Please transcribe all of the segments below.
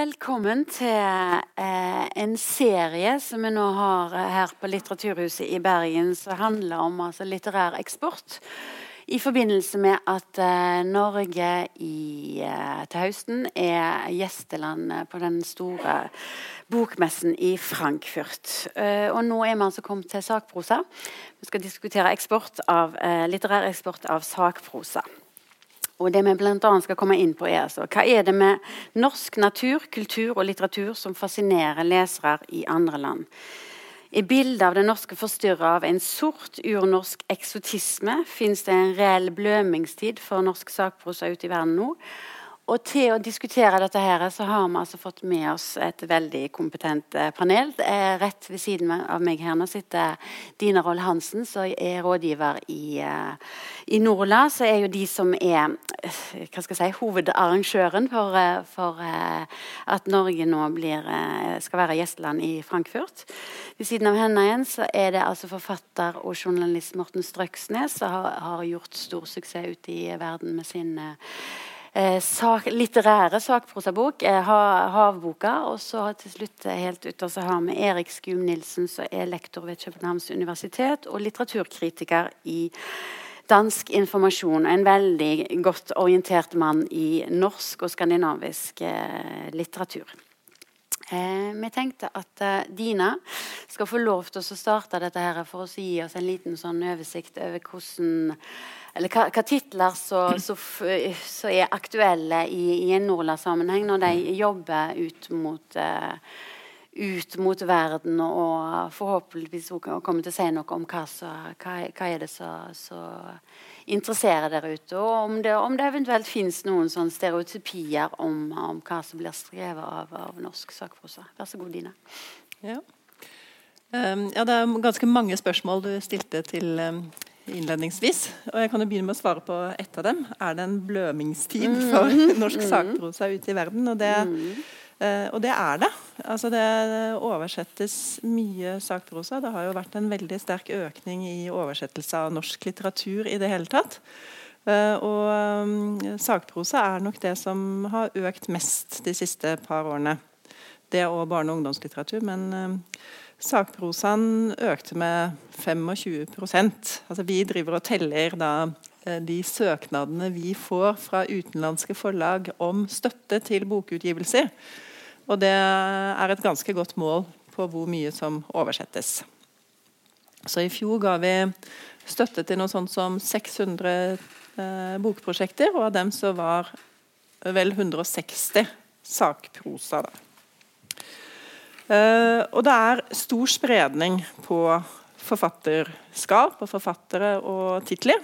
Velkommen til eh, en serie som vi nå har eh, her på Litteraturhuset i Bergen, som handler om altså, litterær eksport. I forbindelse med at eh, Norge i, eh, til høsten er gjesteland på den store bokmessen i Frankfurt. Eh, og nå er vi altså kommet til sakprosa. Vi skal diskutere eksport av, eh, litterær eksport av sakprosa. Og det vi annet skal komme inn på er altså, Hva er det med norsk natur, kultur og litteratur som fascinerer lesere i andre land? I bildet av det norske forstyrra av en sort urnorsk eksotisme fins det en reell blømingstid for norsk sakprosa ute i verden nå. Og til å diskutere dette her, så har vi altså fått med oss et veldig kompetent eh, panel. Eh, rett ved siden av meg her nå sitter Dina Roll Hansen, som er rådgiver i, eh, i Norla. Så er jo de som er hva skal jeg si, hovedarrangøren for, for at Norge nå blir, skal være gjesteland i Frankfurt. Ved siden av henne igjen så er det altså forfatter og journalist Morten Strøksnes, som har, har gjort stor suksess ute i verden med sin eh, sak, litterære sakprosabok, eh, Havboka. Og så til slutt eh, helt ytterst har vi Erik Skum Nilsen, som er lektor ved Københavns universitet og litteraturkritiker i Dansk Informasjon. En veldig godt orientert mann i norsk og skandinavisk eh, litteratur. Eh, vi tenkte at eh, Dina skal få lov til å starte dette her for å gi oss en liten sånn oversikt over hvordan eller hva, hva titler som er aktuelle i, i en Norla-sammenheng når de jobber ut mot, uh, ut mot verden, og forhåpentligvis kommer til å si noe om hva, så, hva, hva er det som interesserer der ute. Og om det, om det eventuelt finnes noen sånne stereotypier om, om, hva som blir skrevet av, av norsk sakprosa. Vær så god, Dina. Ja. Um, ja, det er ganske mange spørsmål du stilte til um, innledningsvis. Og jeg kan jo begynne med å svare på ett av dem. Er det en blømingstid mm. for norsk sakprosa ute i verden? Og det, uh, og det er det. Altså det oversettes mye sakprosa. Det har jo vært en veldig sterk økning i oversettelse av norsk litteratur i det hele tatt. Uh, og um, sakprosa er nok det som har økt mest de siste par årene. Det og barne- og ungdomslitteratur. men uh, Sakprosaen økte med 25% altså Vi driver og teller da eh, de søknadene vi får fra utenlandske forlag om støtte til bokutgivelser. Og det er et ganske godt mål på hvor mye som oversettes. Så i fjor ga vi støtte til noe sånt som 600 eh, bokprosjekter, og av dem så var vel 160 sakprosa. da. Eh, og det er stor spredning på forfatterskap og forfattere og titler.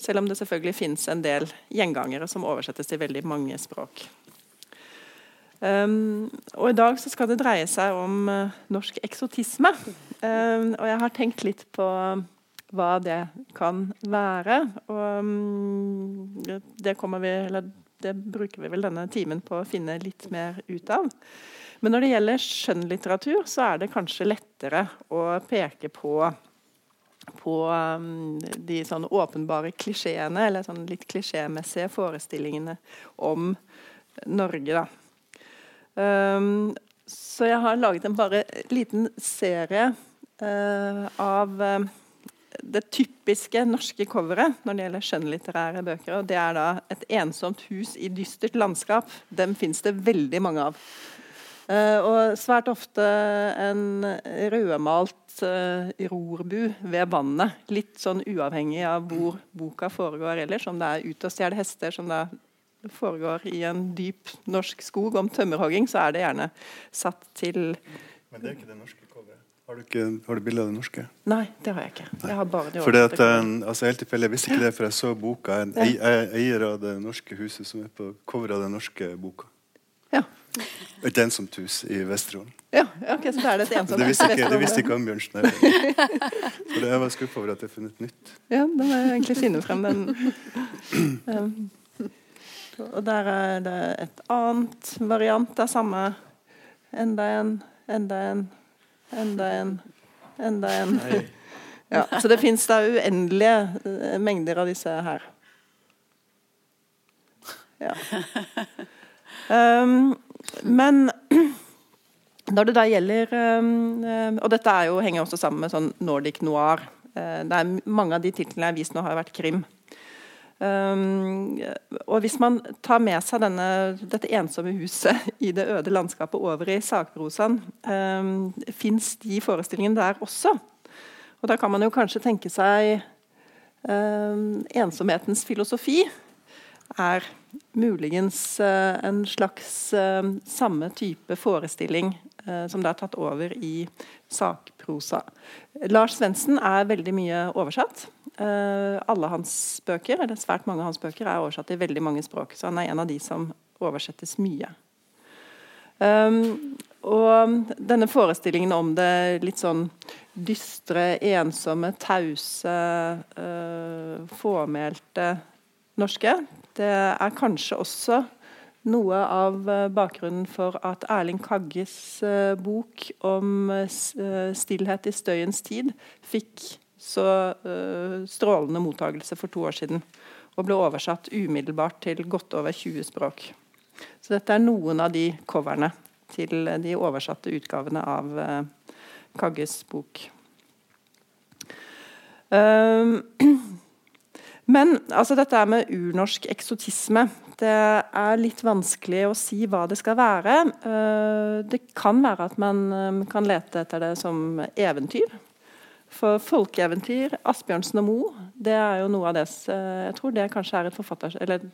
Selv om det selvfølgelig finnes en del gjengangere som oversettes til veldig mange språk. Um, og I dag så skal det dreie seg om uh, norsk eksotisme. Um, og jeg har tenkt litt på hva det kan være. Og um, det, vi, det bruker vi vel denne timen på å finne litt mer ut av. Men når det gjelder skjønnlitteratur, så er det kanskje lettere å peke på på um, de sånn åpenbare klisjeene, eller sånn litt klisjémessige forestillingene om Norge. Da. Um, så jeg har laget en bare liten serie uh, av uh, det typiske norske coveret når det gjelder skjønnlitterære bøker. og Det er da et ensomt hus i dystert landskap. Dem fins det veldig mange av. Uh, og svært ofte en rødmalt uh, rorbu ved vannet. Litt sånn uavhengig av hvor boka foregår ellers. Om det er 'Ut og stjele hester', som da foregår i en dyp norsk skog om tømmerhogging, så er det gjerne satt til Men det er ikke det norske coveret? Har du, ikke, har du bilde av det norske? Nei, det har jeg ikke. Jeg har bare det Fordi at, altså, helt tilfeldig, Jeg visste ikke det, for jeg så boka. Jeg er eier av det norske huset som er på coveret av den norske boka. Ja. Et ensomt hus i Vesterålen. Ja, ok, så er det et ensomt Det visste ikke, det visste ikke Ambjørnsen det, jeg var skuffa over at jeg har funnet nytt. Ja, da må jeg egentlig finne frem den. Um, og der er det et annet variant av samme. Enda en, enda en, enda en, enda en. Ja, så det fins da uendelige eh, mengder av disse her. Ja. Um, men når det da gjelder um, Og dette jo, henger også sammen med sånn Nordic noir. Uh, det er Mange av de titlene jeg har vist nå, har vært krim. Um, og Hvis man tar med seg denne, dette ensomme huset i det øde landskapet over i sakprosaen, um, fins de forestillingene der også. Og Da kan man jo kanskje tenke seg um, ensomhetens filosofi er muligens uh, en slags uh, samme type forestilling som det er tatt over i sakprosa. Lars Svendsen er veldig mye oversatt. Uh, alle hans bøker, eller svært mange av hans bøker er oversatt i veldig mange språk. Så han er en av de som oversettes mye. Um, og denne forestillingen om det litt sånn dystre, ensomme, tause, uh, fåmælte norske, det er kanskje også noe av bakgrunnen for at Erling Kagges uh, bok om stillhet i støyens tid fikk så strålende mottagelse for to år siden. Og ble oversatt umiddelbart til godt over 20 språk. Så dette er noen av de coverne til de oversatte utgavene av Kagges bok. Um, men altså dette med urnorsk eksotisme det er litt vanskelig å si hva det skal være. Uh, det kan være at man um, kan lete etter det som eventyr. For folkeeventyr, Asbjørnsen og Moe, det er jo noe av det Jeg tror det kanskje er et forfatter, eller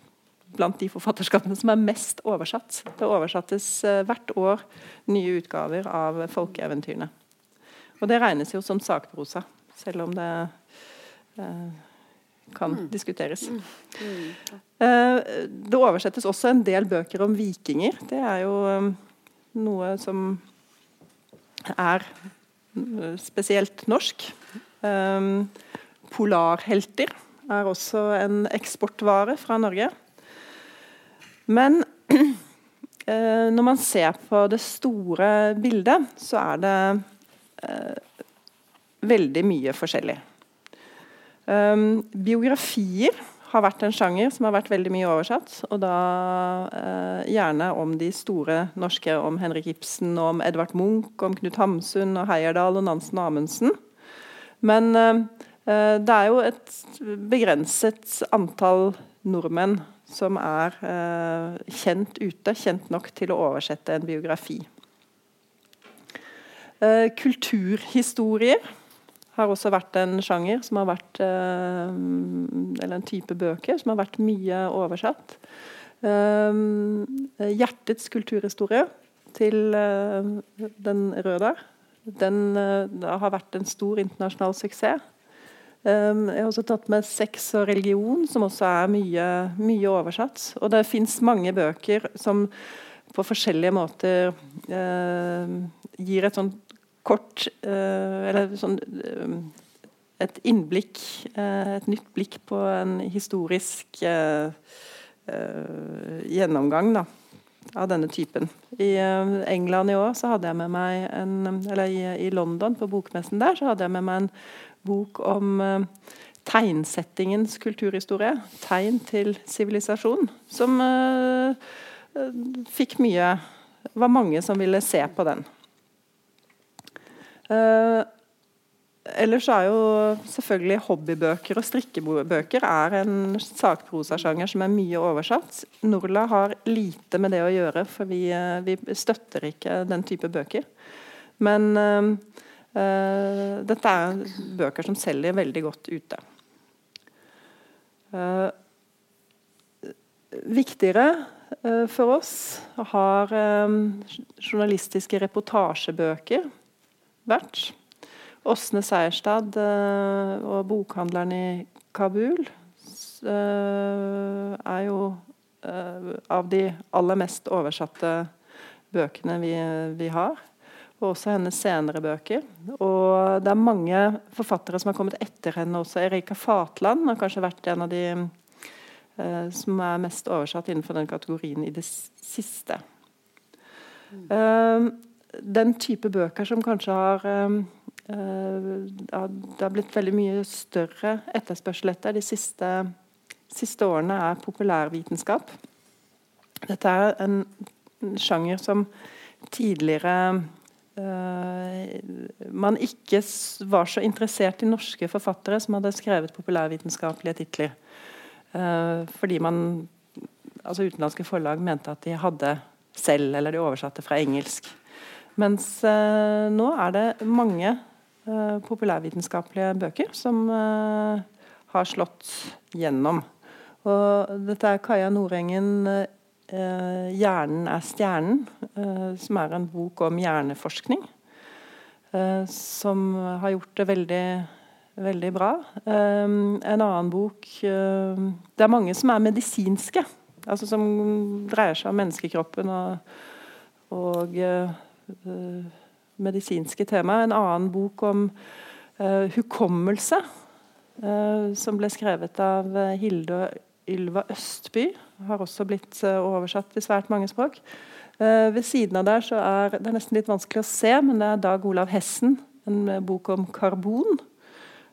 blant de forfatterskapene som er mest oversatt. Det oversattes eh, hvert år nye utgaver av folkeeventyrene. Og det regnes jo som sakprosa, selv om det eh, kan mm. diskuteres. Mm. Eh, det oversettes også en del bøker om vikinger. Det er jo um, noe som er spesielt norsk. Um, polarhelter er også en eksportvare fra Norge. Men uh, når man ser på det store bildet, så er det veldig mye forskjellig. Um, biografier har vært en sjanger som har vært veldig mye oversatt. Og da uh, gjerne om de store norske, om Henrik Ibsen, om Edvard Munch, om Knut Hamsun og Heyerdahl og Nansen og Amundsen. Men eh, det er jo et begrenset antall nordmenn som er uh, kjent ute, kjent nok til å oversette en biografi. Kulturhistorier har også vært en sjanger som har vært eh, Eller en type bøker som har vært mye oversatt. Eh, hjertets kulturhistorie til eh, den røde den har vært en stor internasjonal suksess. Jeg har også tatt med sex og religion, som også er mye, mye oversatt. Og det fins mange bøker som på forskjellige måter gir et sånt kort eh, Eller sånn eh, et innblikk, eh, et nytt blikk på en historisk gjennomgang da, av denne typen. I England i år så hadde jeg med meg en, eller i, London, på bokmessen der, så hadde jeg med meg en bok om tegnsettingens kulturhistorie. Tegn til sivilisasjon. Som fikk mye var mange som ville se på den. Uh, ellers er jo selvfølgelig hobbybøker og strikkebøker er en sakprosasjanger som er mye oversatt. Norla har lite med det å gjøre, for vi, uh, vi støtter ikke den type bøker. Men uh, dette er bøker som selger veldig godt ute. viktigere for oss har journalistiske reportasjebøker vært. Åsne Seierstad eh, og bokhandleren i Kabul eh, er jo eh, av de aller mest oversatte bøkene vi, vi har. Og også hennes senere bøker. Og det er mange forfattere som har kommet etter henne også. Erika Fatland har kanskje vært en av de som er mest oversatt innenfor den kategorien i det siste. Mm. Uh, den type bøker som kanskje har uh, Det har blitt veldig mye større etterspørsel etter de siste, siste årene, er populærvitenskap. Dette er en sjanger som tidligere uh, man ikke var så interessert i norske forfattere som hadde skrevet populærvitenskapelige titler. Uh, fordi man altså utenlandske forlag mente at de hadde selv, eller de oversatte fra engelsk. Mens uh, nå er det mange populærvitenskapelige bøker som har slått gjennom. Og dette er Kaja Nordengen eh, 'Hjernen er stjernen', eh, som er en bok om hjerneforskning. Eh, som har gjort det veldig, veldig bra. Eh, en annen bok eh, Det er mange som er medisinske. Altså som dreier seg om menneskekroppen og, og eh, medisinske tema. En annen bok om hukommelse. som ble skrevet av Hilde Ylva Østby har også blitt eh, oversatt til svært mange språk. Eh, ved siden av der så er det er nesten litt vanskelig å se, men det er Dag Olav Hessen, en eh, bok om karbon.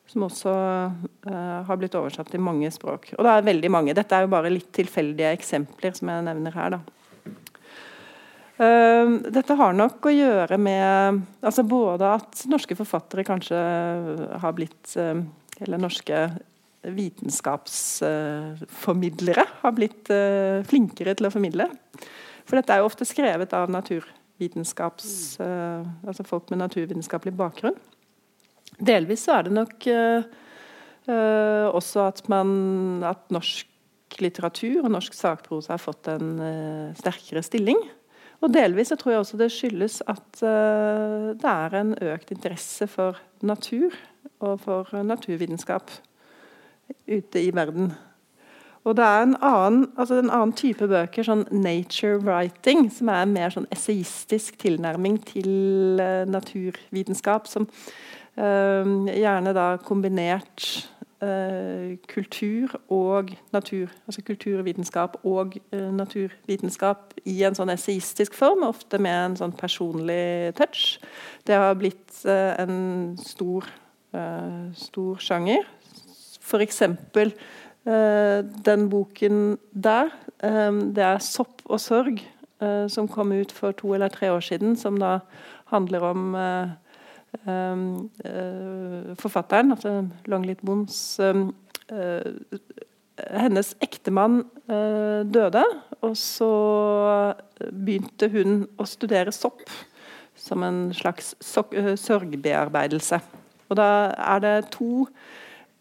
Som også uh, har blitt oversatt til mange språk. Og det er veldig mange. Dette er jo bare litt tilfeldige eksempler som jeg nevner her. da. Uh, dette har nok å gjøre med altså både at norske forfattere kanskje har blitt uh, Eller norske vitenskapsformidlere har blitt eh, flinkere til å formidle. For dette er jo ofte skrevet av naturvitenskaps... Eh, altså folk med naturvitenskapelig bakgrunn. Delvis så er det nok også at, man, at norsk litteratur og norsk sakprosa har fått en sterkere stilling. Og delvis så tror jeg også det skyldes at uh, det er en økt interesse for natur og for naturvitenskap ute i verden. Og det er en annen, altså en annen type bøker, sånn nature writing, som er en mer sånn essayistisk tilnærming til uh, naturvitenskap, som uh, gjerne da kombinert kultur og natur, altså kulturvitenskap og naturvitenskap i en sånn esseistisk form, ofte med en sånn personlig touch. Det har blitt en stor, stor sjanger F.eks. Den boken der. Det er 'Sopp og sorg', som kom ut for to eller tre år siden. Som da handler om forfatteren, altså Longlit Bonds um, Hennes ektemann døde, og så begynte hun å studere sopp som en slags sorgbearbeidelse. Og da er det to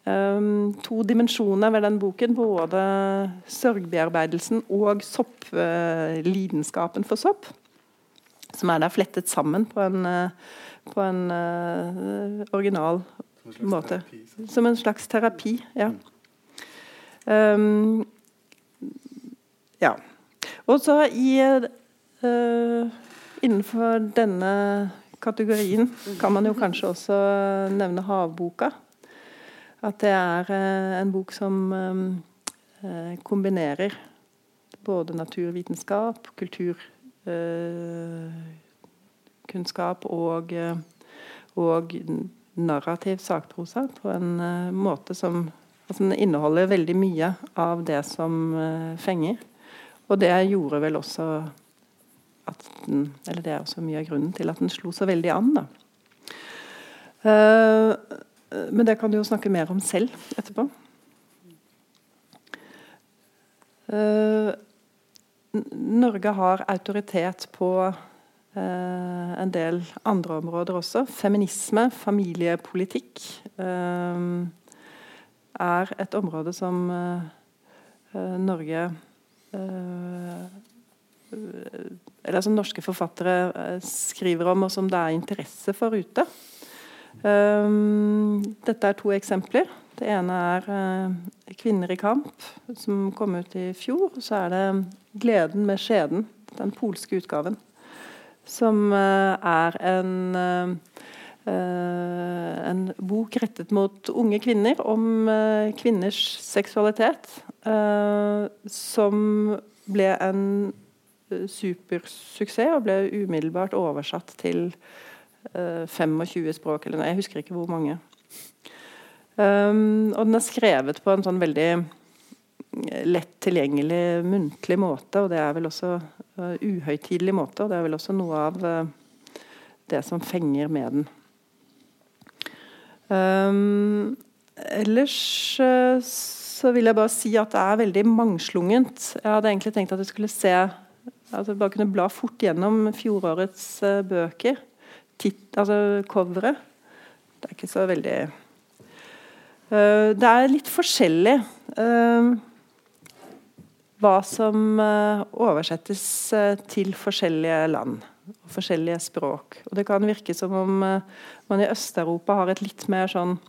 um, to dimensjoner ved den boken. Både sorgbearbeidelsen og sopplidenskapen uh, for sopp. Som er da flettet sammen på en, uh, på en uh, original en måte. Terapi, som en slags terapi, ja. Um, ja. Og så i Innenfor denne kategorien kan man jo kanskje også nevne havboka. At det er uh, en bok som eh, kombinerer både naturvitenskap, kulturkunnskap eh, og, og narrativ sakprosa på en måte som altså Den inneholder veldig mye av det som fenger. Og det gjorde vel også at den Eller det er også mye av grunnen til at den slo så veldig an, da. Men det kan du jo snakke mer om selv etterpå. Norge har autoritet på en del andre områder også. Feminisme, familiepolitikk uh, er et område som Norge Eller som norske forfattere skriver om, og som det er interesse for ute. Dette er to eksempler. Det ene er 'Kvinner i kamp', som kom ut i fjor. Så er det 'Gleden med skjeden', den polske utgaven. Som uh, er en, uh, en bok rettet mot unge kvinner om kvinners seksualitet. som ble en supersuksess og ble umiddelbart oversatt til 25 eh, språk, eller jeg husker ikke hvor mange. Og den er skrevet på en sånn veldig lett tilgjengelig muntlig måte, og det er vel også uh, uhøytidelig måte. Og det er vel også noe av uh, det som fenger med den. Um, ellers så vil jeg bare si at det er veldig mangslungent. Jeg hadde egentlig tenkt at du skulle se at jeg Bare kunne bla fort gjennom fjorårets bøker. Titt, altså coveret. Det er ikke så veldig Det er litt forskjellig uh, hva som oversettes til forskjellige land og forskjellige språk. Og Det kan virke som om man i Øst-Europa har et litt mer sånn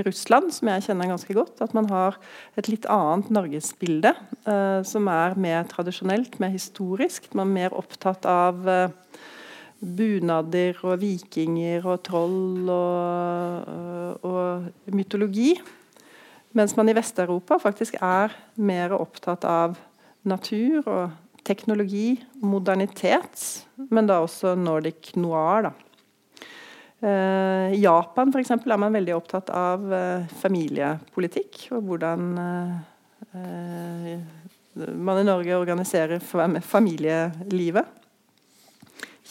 Russland, som jeg kjenner ganske godt, at man har et litt annet norgesbilde, uh, som er mer tradisjonelt, mer historisk. Man er mer opptatt av uh, bunader og vikinger og troll og, uh, og mytologi. Mens man i Vest-Europa faktisk er mer opptatt av natur og teknologi, modernitet, men da også Nordic noir. da. I uh, Japan for eksempel, er man veldig opptatt av uh, familiepolitikk. Og hvordan uh, man i Norge organiserer familielivet.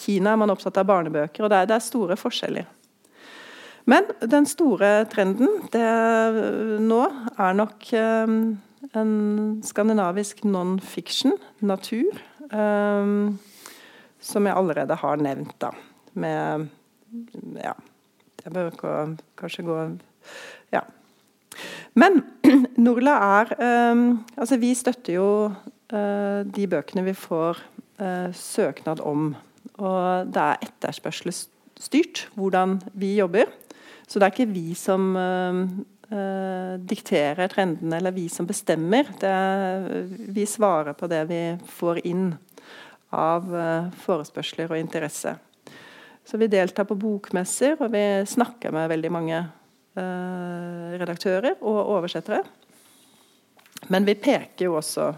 Kina er man opptatt av barnebøker, og det er, det er store forskjeller. Men den store trenden det, nå er nok en skandinavisk non-fiction, natur, som jeg allerede har nevnt. da, med ja. Jeg bør kanskje gå Ja. Men Norla er um, Altså, vi støtter jo uh, de bøkene vi får uh, søknad om. Og det er etterspørselsstyrt hvordan vi jobber. Så det er ikke vi som uh, dikterer trendene, eller vi som bestemmer. Er, vi svarer på det vi får inn av forespørsler og interesse. Så vi deltar på bokmesser, og vi snakker med veldig mange uh, redaktører og oversettere. Men vi peker jo også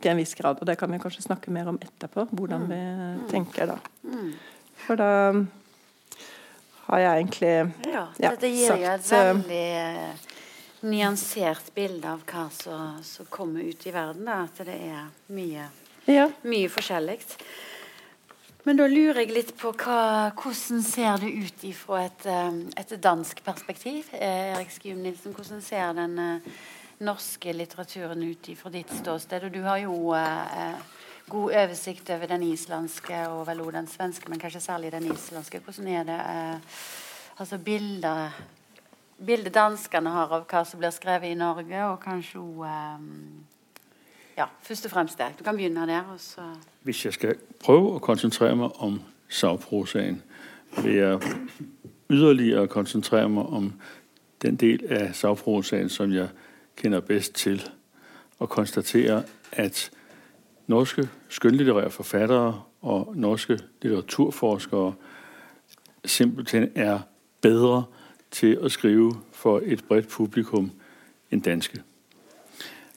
til en viss grad, og det kan vi kanskje snakke mer om etterpå, hvordan vi mm. tenker da. Mm. For da har jeg egentlig ja, Dette gir jo et eh, veldig uh, nyansert bilde av hva som kommer ut i verden. Da. At det er mye, ja. mye forskjellig. Men da lurer jeg litt på hva, hvordan ser det ut fra et, eh, et, dansk perspektiv? Eh, Erik Skium Nilsen, hvordan ser den norske litteraturen ut fra ditt ståsted? Og du har jo uh, god oversikt over den islandske og vel også den svenske, men kanskje særlig den islandske. Hvordan er det eh, altså bildet, bildet danskene har av hva som blir skrevet i Norge, og kanskje òg ja, først og fremst det. Du kan begynne der. og så... Hvis jeg skal prøve å konsentrere meg om sagprosaen, vil jeg yderligere konsentrere meg om den del av sagprosaen som jeg kjenner best til, og konstatere at norske skønlitterære forfattere og norske litteraturforskere simpelthen er bedre til å skrive for et bredt publikum enn danske.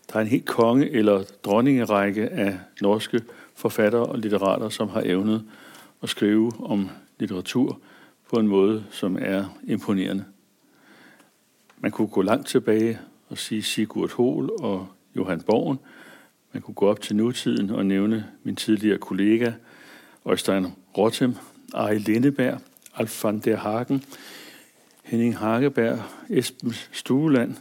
Det er en helt konge- eller dronningerække av norske forfattere og litterater som har evnet å skrive om litteratur på en måte som er imponerende. Man kunne gå langt tilbake og si Sigurd Hoel og Johan Borgen. Man kunne gå opp til nutiden og nævne min tidligere kollega Øystein Rottem, Ari Lindeberg, Alf van der Hagen, Henning Hageberg, Esben Stueland.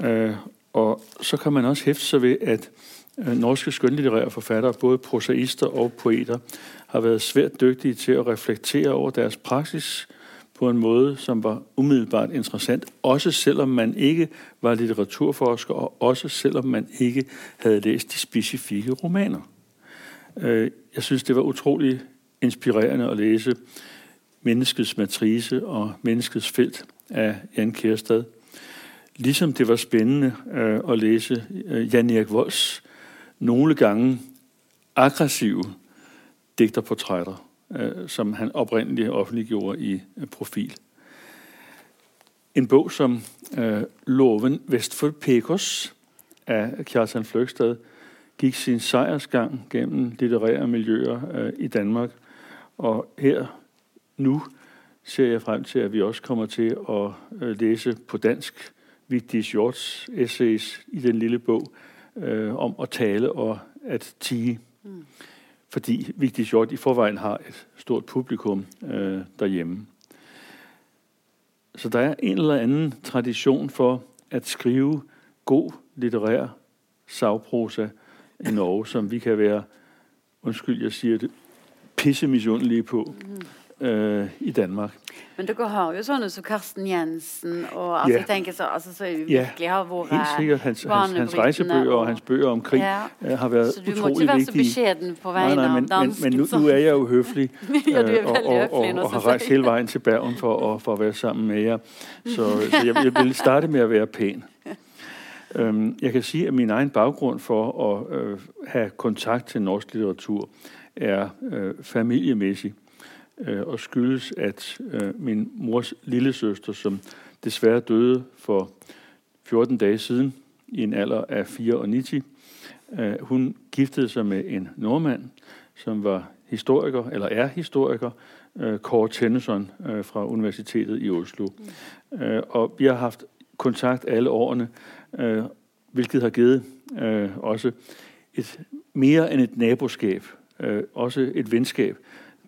Øh, og så kan man også hæfte seg ved, at øh, norske skønlitterære forfattere, både prosaister og poeter, har været svært dygtige til å reflektere over deres praksis på en måte som var umiddelbart interessant, også selvom man ikke var litteraturforsker, og også selvom man ikke hadde lest de spesifikke romaner. Øh, jeg synes det var utrolig inspirerende å lese 'Menneskets matrise' og 'Menneskets felt' av Jan Kjærstad. Ligesom det var spennende å lese læse øh, Jan Erik Volds noen gange aggressive digterportrætter, øh, som han opprinnelig offentliggjorde i øh, profil. En bok som øh, Loven vest for Pekos av Kjartan Fløgstad gikk sin sejrsgang gjennom litterære miljøer øh, i Danmark. Og her nå ser jeg frem til, at vi også kommer til at lese på dansk Vigdis Hjorts essays i den lille øh, om at tale og at tige. Mm. Fordi Vigtig Hjort i forvejen har et stort publikum øh, derhjemme. Så der er en eller anden tradisjon for at skrive god litterær sagprosa i Norge, som vi kan være, undskyld jeg sier det, pissemisunnelige på. Uh, i Danmark. Men dere har jo sånne som Karsten Jensen og altså, Ja. jeg tenker så, altså, så virkelig har vært Helt sikkert. Hans, hans, hans rejsebøger og hans bøger om krig Ja. uh, har viktige. Så du må ikke være så beskjeden på vegne men, av men, dansken. men nu, så- nu er jeg jo høflig Ja, du er øh, og, og, og, og har reist hele veien til Bergen for for å være sammen med jer. Så, så jeg, jeg vil starte med å være pen. Jeg kan si at min egen baggrund for å ha have kontakt til norsk litteratur er familiemessig. øh, og skyldes, at øh, min mors lillesøster, som desværre døde for 14 dage siden i en alder af 94, øh, hun giftede sig med en nordmand, som var historiker, eller er historiker, øh, Kåre Tennyson øh, fra Universitetet i Oslo. Øh, og vi har haft kontakt alle årene, øh, hvilket har givet øh, også et mere end et naboskab, øh, også et venskab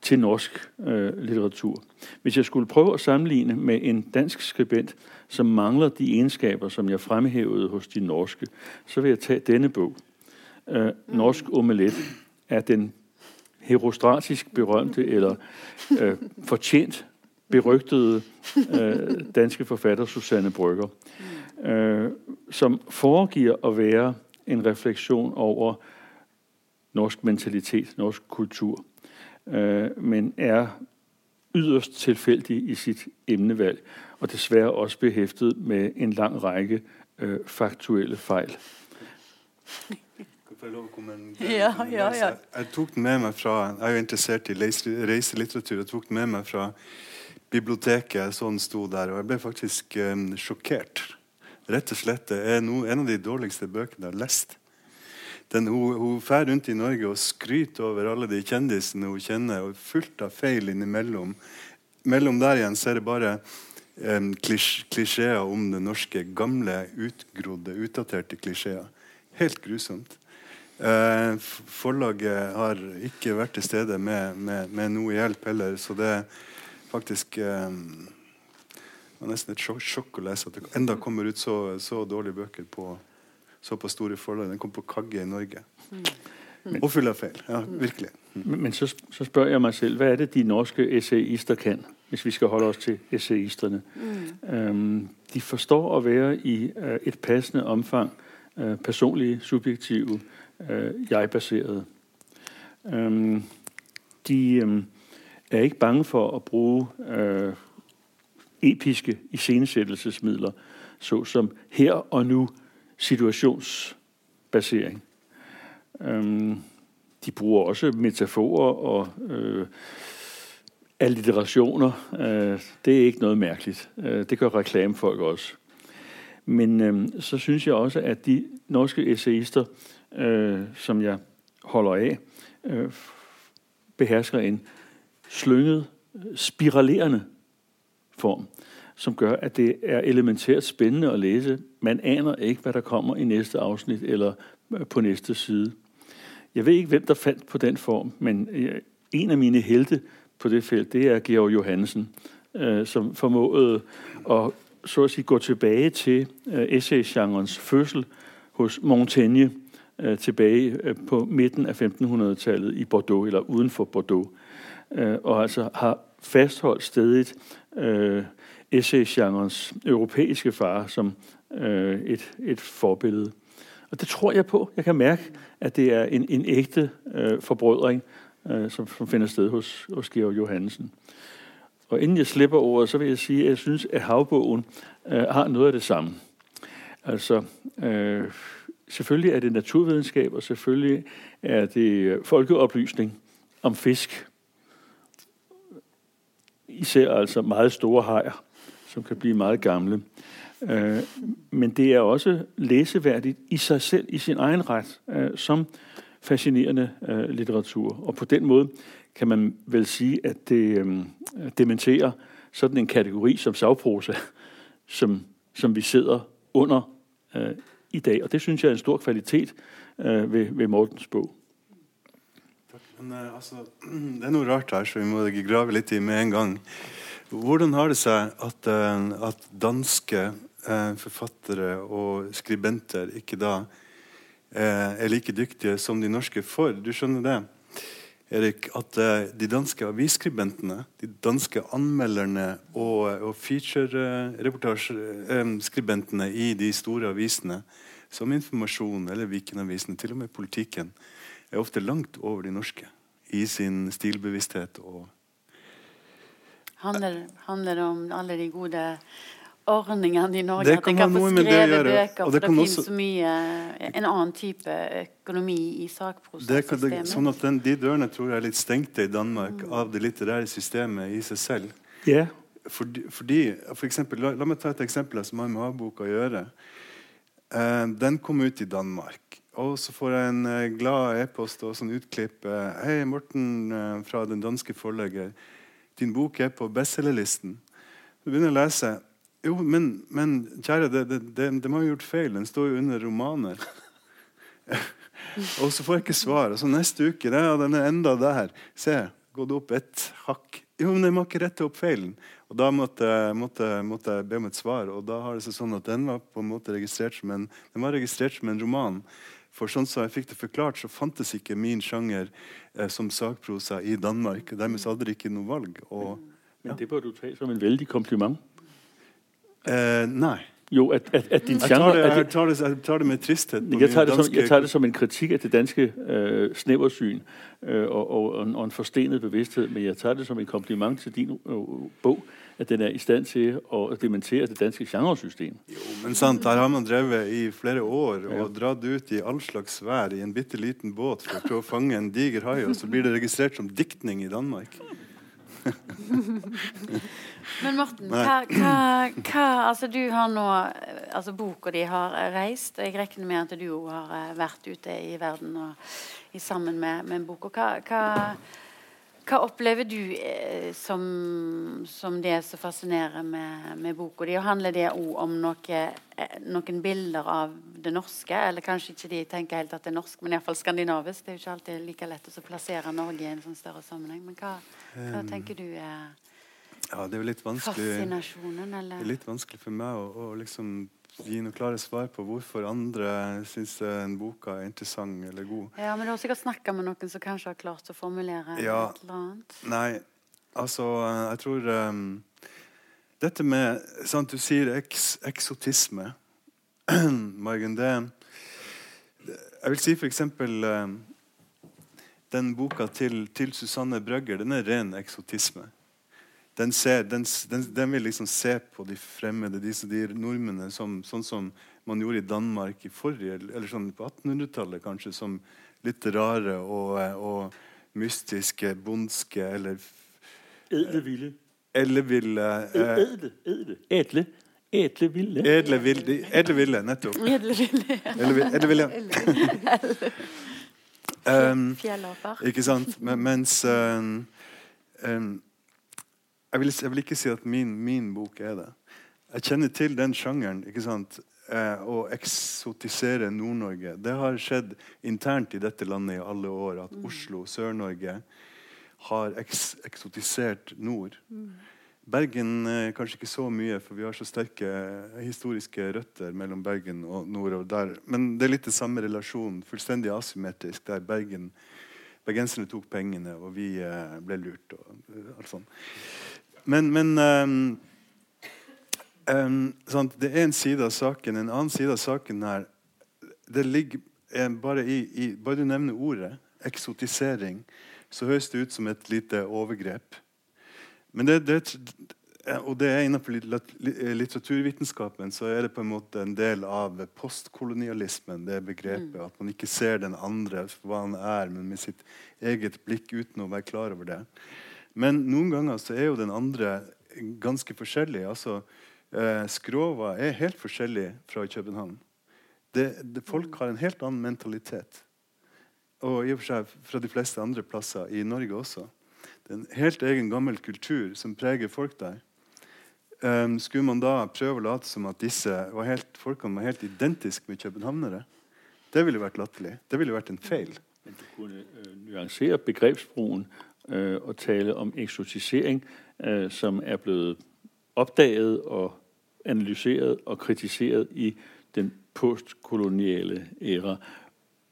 til norsk øh, litteratur. Hvis jeg skulle prøve å sammenligne med en dansk skribent, som mangler de egenskaper som jeg fremhevet hos de norske, så vil jeg ta denne bok. Øh, Norsk omelet er den herostratisk berømte eller øh, fortjent berygtede øh, danske forfatter Susanne Brygger, øh, som foregiver å være en refleksjon over norsk mentalitet, norsk kultur, øh, men er yderst tilfældig i sitt emnevalg, og dessverre også beheftet med en lang række øh, faktuelle feil. Jeg lov å kommentere? Ja, ja, ja. Jeg tok den med meg fra Jeg er jo interessert i reiselitteratur. Jeg tok den med meg fra biblioteket. Jeg så den sto der, og jeg ble faktisk um, sjokkert. Rett og slett. Det er no, en av de dårligste bøkene jeg har lest. Den, hun, hun fær rundt i Norge og skryter over alle de kjendisene hun kjenner, og fullt av feil innimellom. Mellom der igjen så er det bare um, klisj, klisjeer om det norske. Gamle, utgrodde, utdaterte klisjeer. Helt grusomt. Uh, forlaget har ikke vært til stede med, med, med noe hjelp heller, så det er faktisk um, det var nesten et sjokk, å lese at det enda kommer ut så, så dårlige bøker på såpass store forlag. Den kom på Kagge i Norge. Og full av feil. Ja, virkelig. Men, men så, så spør jeg meg selv, hva er det, de norske essayister kan, hvis vi skal holde oss til essayisterne? Mm. Øhm, de forstår å være i uh, et passende omfang uh, personlige, subjektive, uh, jeg-baserede. Um, de um, er ikke bange for å bruke øh, episke iscenesættelsesmidler, såsom her og nu situationsbasering. Øhm, de bruger også metaforer og øh, alliterationer. Øh, det er ikke noget mærkeligt. Øh, det gør reklamefolk også. Men så synes jeg også, at de norske essayister, som jeg holder øh, behersker en slynget, spiralerende form, som gør, at det er elementært spændende at læse. Man aner ikke, hvad der kommer i næste afsnit eller øh, på næste side. Jeg ved ikke, hvem der fandt på den form, men øh, en af mine helte på det felt, det er Georg Johansen, øh, som formåede at så at sige, gå tilbage til essay-genrens fødsel hos Montaigne tilbake på midten af 1500-tallet i Bordeaux, eller uden for Bordeaux, og altså har fastholdt stedigt øh, essay-genrens europæiske far som øh, et, et forbillede. Og det tror jeg på. Jeg kan mærke, at det er en, en ægte øh, forbrødring, øh, som, som finder sted hos, hos Georg Johansen. Og inden jeg slipper ordet, så vil jeg sige, at jeg synes, at havbogen øh, har noget af det samme. Altså, øh, selvfølgelig er det naturvidenskab, og selvfølgelig er det folkeoplysning om fisk. Især altså meget store hajer, som kan bli meget gamle. Øh, men det er også leseverdig i seg selv, i sin egen ret, øh, som fascinerende øh, litteratur. Og på den måten kan man vel si at det dementerer sådan en kategori som sagprosa, som, som vi sidder under i dag. Og det syns jeg er en stor kvalitet ved, ved Mortens bok. Men altså, Det er noe rart her, så vi må grave litt i med en gang. Hvordan har det seg at, eh, at danske eh, forfattere og skribenter ikke da eh, er like dyktige som de norske for? Du skjønner det? Erik, at de danske avisskribentene, de danske anmelderne og, og feature-reportasjeskribentene i de store avisene, som Informasjon eller Viken-avisene, til og med Politikken, er ofte langt over de norske i sin stilbevissthet. og Handler, handler om alle de gode ordningene i Norge? Det at kan en kan få skrevet bøker, for det det, finnes også- så mye En annen type økonomi i det, det, sånn at den, De dørene tror jeg er litt stengte i Danmark av det litterære systemet i seg selv. Yeah. Fordi, fordi for eksempel, la, la meg ta et eksempel som har med havboka å gjøre. Eh, den kom ut i Danmark. Og så får jeg en eh, glad e-post og sånn utklipp. Eh, Hei, Morten eh, fra den danske forlegger. Din bok er på bestselgerlisten. Du begynner å lese. Jo, men, men kjære, det, det, det, de har gjort feil. Den står jo under romaner. og så får jeg ikke svar. Og så neste uke ja, den er enda der. Se, gått opp et hakk. Jo, men jeg må ikke rette opp feilen. Og Da måtte, måtte, måtte jeg be om et svar, og da har det seg sånn at den var på en måte registrert som en, den var registrert som en roman. For sånn som jeg fikk det forklart, så fantes ikke min sjanger eh, som sakprosa i Danmark. Dermed hadde de ikke noe valg. Og, men det bør du ta som en veldig kompliment. eh, nei. Jo, at, at, at din Jeg tar, det, jeg, tar det, jeg tar det med tristhet. på jeg, tar tager det som, jeg tager det som en kritikk av det danske øh, snæversyn øh, og, og, og, en- og en forstenet bevidsthed, men jeg tager det som en kompliment til din øh, bog, at den er i stand til å dementere det danske genresystem. Jo, men sant, Her har man drevet i flere år og Ja. dratt ut i all slags vær i en bitte liten båt for å prøve å fange en diger hai, og så blir det registrert som diktning i Danmark. Men Morten, hva, hva, Altså, du har nå Altså, boka di har reist, jeg regner med at du òg har eh, vært ute i verden og, i, sammen med, med boka. Hva, hva, hva opplever du eh, som, som det som fascinerer med, med boka di? Handler det òg om noe, eh, noen bilder av det norske? Eller kanskje ikke de tenker helt at det er norsk, men iallfall skandinavisk. Det er jo ikke alltid like lett å plassere Norge i en sånn større sammenheng. Men hva, hva tenker du er Ja, Det er jo litt vanskelig, fascinasjonen, det er litt vanskelig for meg å, å liksom gi noe klare svar på hvorfor andre syns en boka er interessant eller god. Ja, men du har sikkert snakka med noen som kanskje har klart å formulere Ja. et eller annet? Nei, altså Jeg tror um, Dette med sant, Du sier eks, eksotisme. Margen, det Jeg vil si for eksempel um, Den boka til, til Susanne Brøgger, den er ren eksotisme. Den, ser, den, den, den vil liksom se på de fremmede, disse de nordmennene, som, sånn som man gjorde i Danmark i forrige, eller sånn på 1800-tallet, kanskje, som litt rare og, og mystiske, bondske eller Edleville. Edleville. elleville eh, Edle, edle, edle, edle ville. Edle ville, edle ville nettopp. Edleville. ja. edle ville. Um, Fjellaper. Ikke sant? Men, mens um, um, jeg, vil, jeg vil ikke si at min, min bok er det. Jeg kjenner til den sjangeren. ikke sant? Eh, å eksotisere Nord-Norge. Det har skjedd internt i dette landet i alle år at Oslo, Sør-Norge, har eks eksotisert nord. Bergen eh, kanskje ikke så mye, for vi har så sterke eh, historiske røtter mellom Bergen og nordover der. Men det er litt det samme relasjonen, fullstendig asymmetrisk, der Bergen, bergenserne tok pengene, og vi eh, ble lurt. og alt sånt. Men, men um, um, sant, det er en side av saken. En annen side av saken er det ligger eh, bare i, i Bare du nevner ordet eksotisering, så høres det ut som et lite overgrep. Men det, det, og det er innenfor lit- litteraturvitenskapen så er det på en måte en del av postkolonialismen. det begrepet At man ikke ser den andre for hva han er, men med sitt eget blikk uten å være klar over det. Men noen ganger så er jo den andre ganske forskjellig. altså eh, Skrova er helt forskjellig fra København. Det, det, folk har en helt annen mentalitet. Og i og for seg fra de fleste andre plasser i Norge også. Det er en helt egen gammel kultur som preger folk der. Um, skulle man da prøve å late som at disse var helt, folkene var helt identiske med københavnere? Det ville vært latterlig. Det ville vært en feil. Men du kunne uh, nuansere begrepsbruken øh, og tale om eksotisering, øh, som er blevet oppdaget og analyseret og kritiseret i den postkoloniale æra.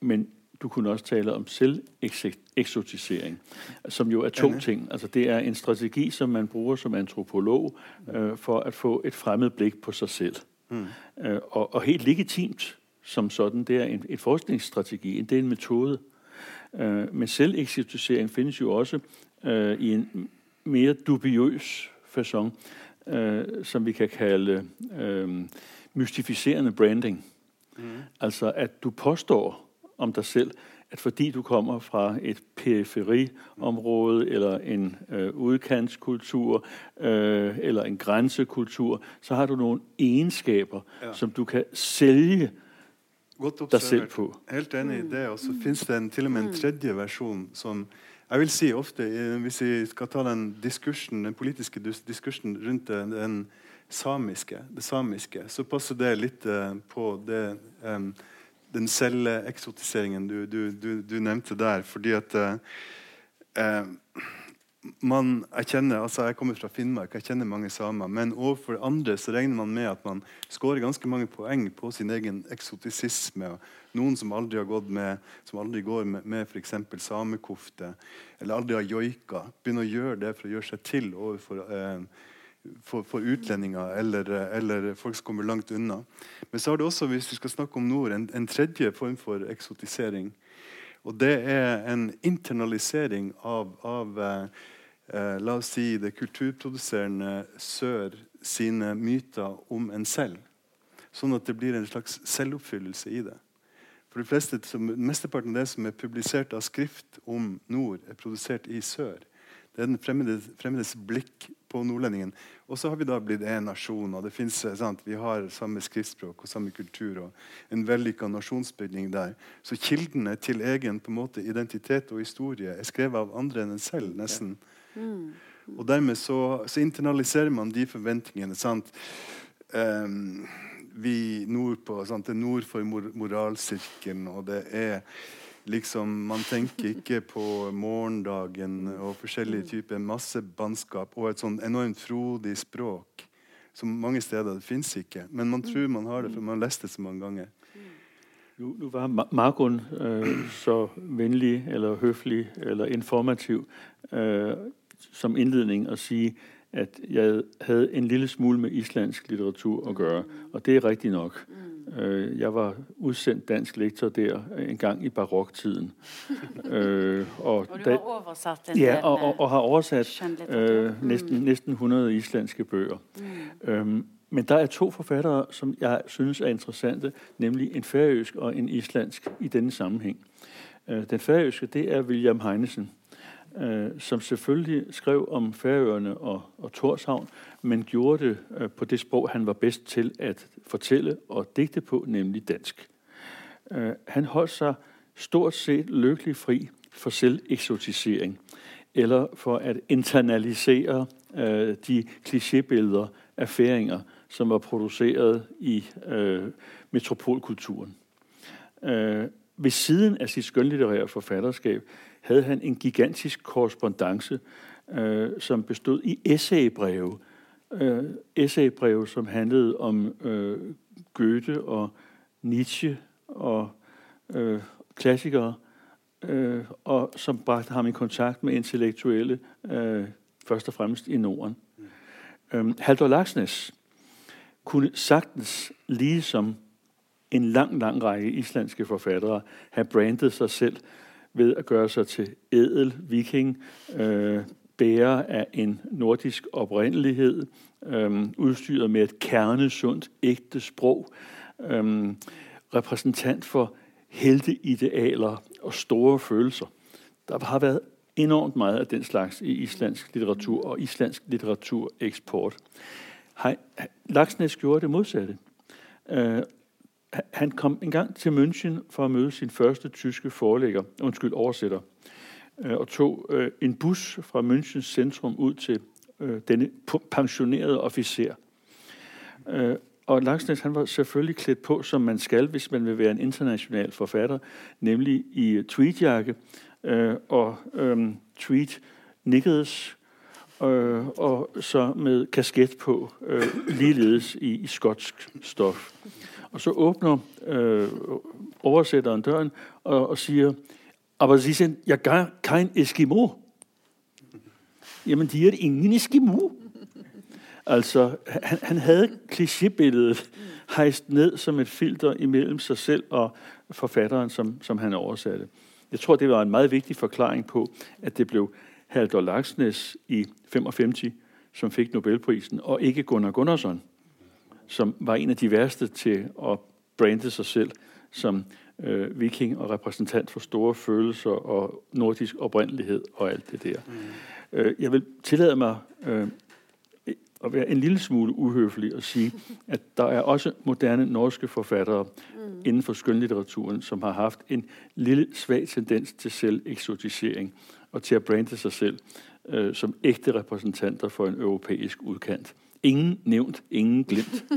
Men du kunne også tale om selveksotisering, som jo er to ting. Altså, det er en strategi som man bruker som antropolog øh, for at få et fremmed blikk på seg selv. Mm. Øh, og, og helt legitimt som sådan. Det er en, en forskningsstrategi. Det er en metode. Øh, men selveksotisering finnes jo også øh, i en mer dubiøs fasong, øh, som vi kan kalle mystifiserende branding. Mm. Altså at du påstår om deg selv at fordi du kommer fra et periferiområde eller en øh, udkantskultur øh, eller en grænsekultur, så har du noen egenskaper Ja. som du kan sælge Godt observert. Helt enig i det. Og så fins det en, til og med en tredje versjon som jeg vil si ofte, Hvis vi skal ta den diskursen, den politiske diskursen rundt den, den samiske, det samiske, så passer det litt eh, på det, um, den selveksotiseringen du, du, du, du nevnte der. Fordi at uh, eh, man, jeg, kjenner, altså jeg kommer fra Finnmark, jeg kjenner mange samer. Men overfor andre så regner man med at man skårer ganske mange poeng på sin egen eksotisisme. Noen som aldri med, som aldri går med, med f.eks. samekofte, eller aldri har joika, begynner å gjøre det for å gjøre seg til overfor eh, for, for utlendinger eller, eller folk som kommer langt unna. Men så har det også, hvis vi skal snakke om nord, en, en tredje form for eksotisering. Og det er en internalisering av, av eh, eh, la oss si det kulturproduserende sør sine myter om en selv. Sånn at det blir en slags selvoppfyllelse i det. For de fleste, som, Mesteparten av det som er publisert av skrift om nord, er produsert i sør. Det er den fremmedes, fremmedes blikk på nordlendingen. Og så har vi da blitt en nasjon. og det finnes, eh, sant? Vi har samme skriftspråk og samme kultur og en vellykka nasjonsbygging der. Så kildene til egen på en måte, identitet og historie er skrevet av andre enn en selv. nesten. Og dermed så, så internaliserer man de forventningene. sant? Um, vi nordpå sant? Det er nord for mor moralsirkelen, og det er liksom Man tenker ikke på morgendagen og forskjellige typer masse bannskap og et sånn enormt frodig språk som mange steder det fins ikke. Men man tror man har det, for man har lest det så mange ganger. Nu, nu var Ma- Margun øh, så vennlig eller høflig eller informativ øh, som innledning å si at jeg hadde en lille smule med islandsk litteratur å gjøre. Og det er riktig nok. Øh, jeg var utsendt dansk lektor der en gang i baroktiden. Øh, og Og du har oversatt en ja, og, og, og har oversatt øh, næsten, næsten 100 islandske bøger. Øhm, men der er to forfattere som jeg synes er interessante, nemlig en færøysk og en islandsk i denne sammenheng. Øh, den færøyske det er William Heinesen, som selvfølgelig skrev om Færøerne og, og Torshavn, men gjorde det øh, på det sprog han var bedst til at fortelle og digte på, nemlig dansk. Øh, han holdt seg stort sett lykkelig fri for selveksotisering, eller for å internalisere øh, de klisjébilder av færinger, som var produsert i øh, metropolkulturen. Øh, ved siden av sitt skjønnlitterære forfatterskab havde han en gigantisk korrespondence, øh, som bestod i essaybreve. Øh, essaybreve, som handlede om øh, Goethe og Nietzsche og øh, klassikere, øh, og som bragte ham i kontakt med intellektuelle, øh, først og fremmest i Norden. Øhm, Haldor Laksnes kunne sagtens, ligesom en lang, lang række islandske forfattere, have brandet sig selv ved at gøre sig til edel viking, øh, bærer af en nordisk oprindelighed, øh, udstyret med et kernesundt, ægte sprog, øh, repræsentant for helteidealer og store følelser. Der har været enormt meget af den slags i islandsk litteratur og islandsk litteratureksport. Laksnes gjorde det modsatte. Han kom en gang til München for å møte sin første tyske forelægger, undskyld, oversætter, øh, og tog øh, en bus fra Münchens centrum ut til øh, denne officer. Øh, og Langsnes han var selvfølgelig klædt på, som man skal, hvis man vil være en international forfatter, nemlig i tweetjakke øh, og tweet nikkedes, og så med kasket på, ligeledes i, i skotsk stof. Og så åbner øh, oversætteren døren og, og siger, aber Sie sind ja gar kein Eskimo. Jamen, de er ingen Eskimo. Altså, han, han havde klichébilledet hejst ned som et filter imellem sig selv og forfatteren, som, som han oversatte. Jeg tror, det var en meget vigtig forklaring på, at det blev Haldor Laksnes i 55, som fik Nobelprisen, og ikke Gunnar Gunnarsson, som var en av de verste til å brande seg selv som øh, viking og repræsentant for store følelser og nordisk oprindelighed og alt det der. Mm. Øh, jeg vil tillade meg øh, å være en lille smule uhøflig og sige, at der er også moderne norske forfattere mm. innenfor for skønlitteraturen, som har haft en lille svag tendens til selveksotisering og til å brande seg selv øh, som ægte repræsentanter for en europeisk udkant. Ingen nævnt, ingen glemt.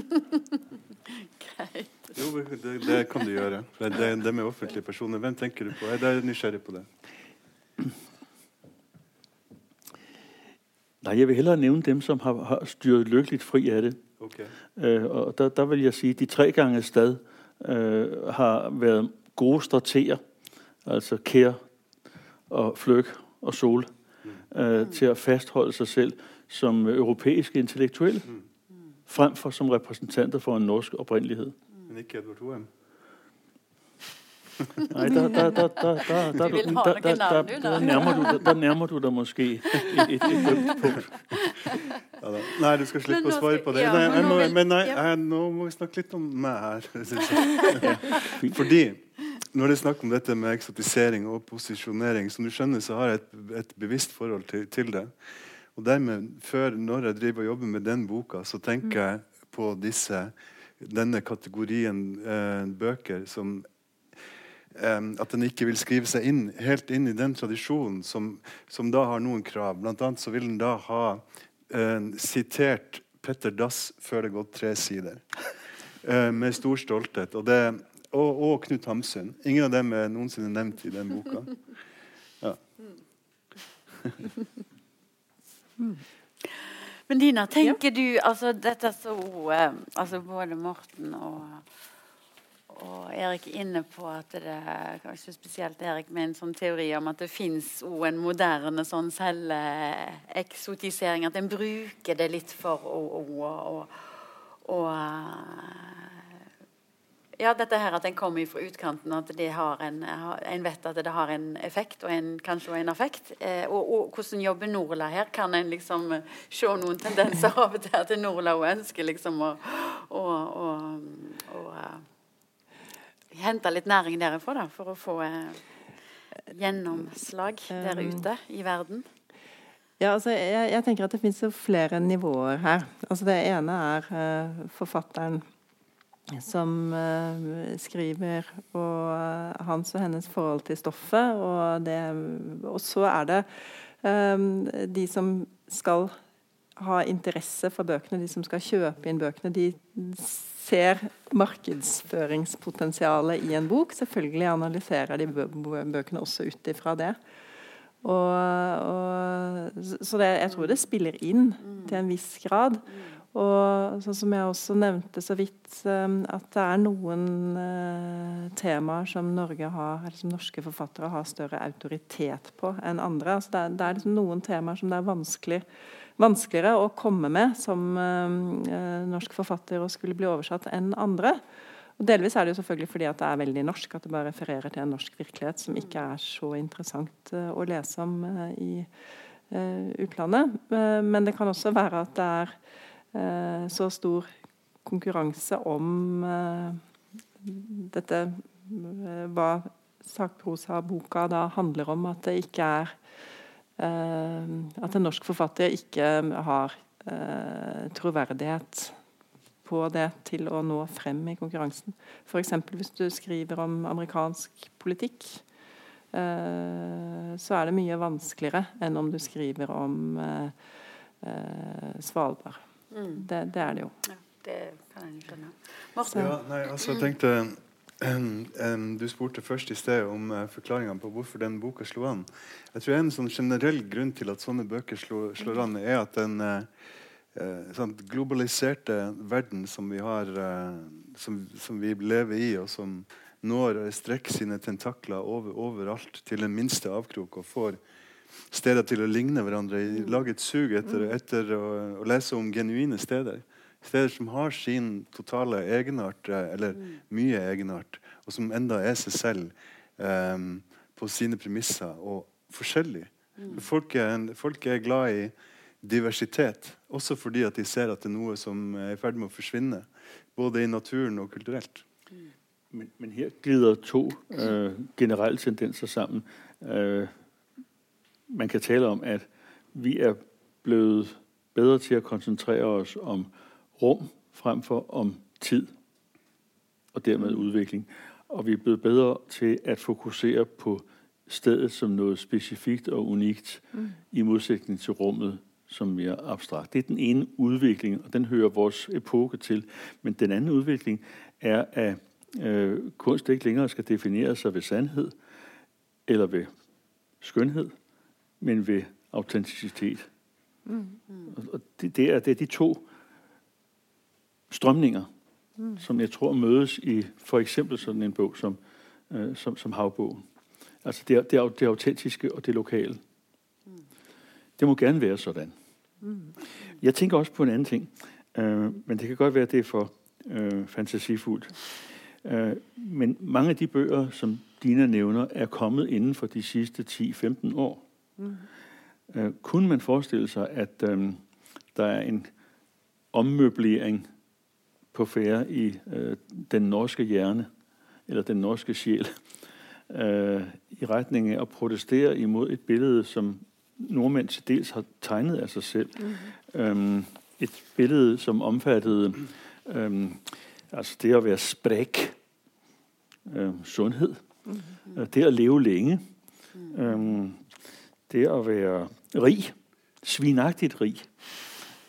Jo, det, det, kan du gjøre. Det, det med offentlige personer. Hvem tenker du på? Jeg er nysgjerrig på det. Nei, jeg vil hellere nævne dem, som har, har styret lykkeligt fri av det. Okay. Uh, og der, der vil jeg si at de tre gange sted uh, har været gode strateger, altså Kær og Fløk og Sol, mm. øh, til å fastholde seg selv som europæiske intellektuelle, mm. frem som repræsentanter for en norsk oprindelighed. Mm. Men ikke Edvard Hoem? Nej, der, der, der, der, der, du, der, da der, der, nærmer du, deg nærmer du dig måske et, et, punkt. Ja, nei, du skal slippe å svare på det. Nei, nå, vil, men nei, ja. nå må vi snakke litt om meg her. ja. Fordi når det er snakk om dette med eksotisering og posisjonering, som du skjønner, så har jeg et, et bevisst forhold til, til det. Og dermed, før når jeg driver og jobber med den boka, så tenker jeg på disse, denne kategorien eh, bøker som at den ikke vil skrive seg inn, helt inn i den tradisjonen som, som da har noen krav. Blant annet så vil den da ha eh, sitert Petter Dass før det gått tre sider. Eh, med stor stolthet. Og, det, og, og, Knut Hamsun. Ingen av dem er noensinne nevnt i den boka. Ja. Men Dina, tenker du altså dette så uh, altså Både Morten og og Erik inne på at det er kanskje spesielt Erik med en sånn teori om at det fins en moderne sånn selveksotisering. At en bruker det litt for å, å, å, å ja, dette her at en kommer fra utkanten, at det har en, en vet at det har en effekt, og en, kanskje en affekt. Eh, og, og, hvordan jobber Norla her? Kan en liksom se noen tendenser av og til at Norla ønsker liksom å, å, å, å hente litt næring derifra da, for å få uh, gjennomslag der ute i verden? Ja, altså, jeg, jeg tenker at Det finnes flere nivåer her. Altså, det ene er uh, forfatteren som uh, skriver, og uh, hans og hennes forhold til stoffet. Og, det, og så er det um, de som skal ha interesse for bøkene, de som skal kjøpe inn bøkene. De ser markedsføringspotensialet i en bok. Selvfølgelig analyserer de bøkene også ut ifra det. Og, og, så det, jeg tror det spiller inn til en viss grad. Og sånn som jeg også nevnte så vidt, um, at det er noen uh, temaer som, Norge har, eller som norske forfattere har større autoritet på enn andre. Altså det, er, det er liksom noen temaer som det er vanskelig vanskeligere å komme med som uh, norsk forfatter og skulle bli oversatt enn andre. Og Delvis er det jo selvfølgelig fordi at det er veldig norsk, at det bare refererer til en norsk virkelighet som ikke er så interessant å lese om i utlandet. men det kan også være at det er så stor konkurranse om dette hva sakprosa-boka da handler om, at det ikke er Eh, at en norsk forfatter ikke har eh, troverdighet på det til å nå frem i konkurransen. F.eks. hvis du skriver om amerikansk politikk, eh, så er det mye vanskeligere enn om du skriver om Svalbard. Mm. Det, det, er det jo. Ja, Det kan jeg skjønne. Morten? Ja, nei, altså, jeg tenkte Um, um, Du spurte først i sted om uh, forklaringene på hvorfor den boka slo an. Jeg tror En sånn generell grunn til at sånne bøker slår, slår an, er at den uh, uh, sånn globaliserte verden som vi har uh, som, som vi lever i, og som når og strekker sine tentakler over, overalt til den minste avkrok og får steder til å ligne hverandre. Lage et sug etter, etter å, å lese om genuine steder. Steder som har sin totale egenart, eh, eller mye egenart, og som enda er seg selv um, på sine premisser og forskjellig. Folk, er, folk er glad i diversitet, også fordi at de ser at det er noe som er i ferd med å forsvinne. Både i naturen og kulturelt. Men, men her glider to uh, generelle tendenser sammen. Øh, man kan tale om, at vi er blevet bedre til at koncentrere os om rum frem for om tid, og dermed udvikling. Og vi er blevet bedre til at fokusere på stedet som noget specifikt og unikt, mm. i modsætning til rummet som mere abstrakt. Det er den ene udvikling, og den hører vores epoke til. Men den anden udvikling er, at øh, kunst ikke længere skal definere sig ved sandhed eller ved skønhed, men ved autenticitet. Mm. Og det, det, er, det er de to strømninger, mm. som jeg tror mødes i for eksempel sådan en bok som, øh, som, som Havbogen. Altså det, det, det autentiske og det lokale. Mm. Det må gerne være sådan. Mm. Jeg tænker også på en anden ting, øh, men det kan godt være, at det er for øh, fantasifuldt. Øh, men mange af de bøger, som Dina nævner, er kommet inden for de sidste 10-15 år. Mm. Øh, kunne man forestille sig, at øh, der er en ommøblering på færre i øh, den norske hjerne, eller den norske sjæl, øh, i retning af at protestere imod et billede, som nordmænd til dels har tegnet af sig selv. Mm. Øhm, et billede, som omfattede øhm, altså det at være spræk, øhm, sundhed, mm. det at leve længe, mm. øhm, det at være rig, svinagtigt rig,